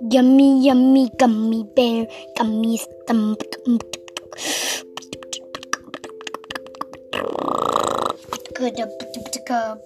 Yummy, yummy gummy bear, gummy stump. Good. Uh,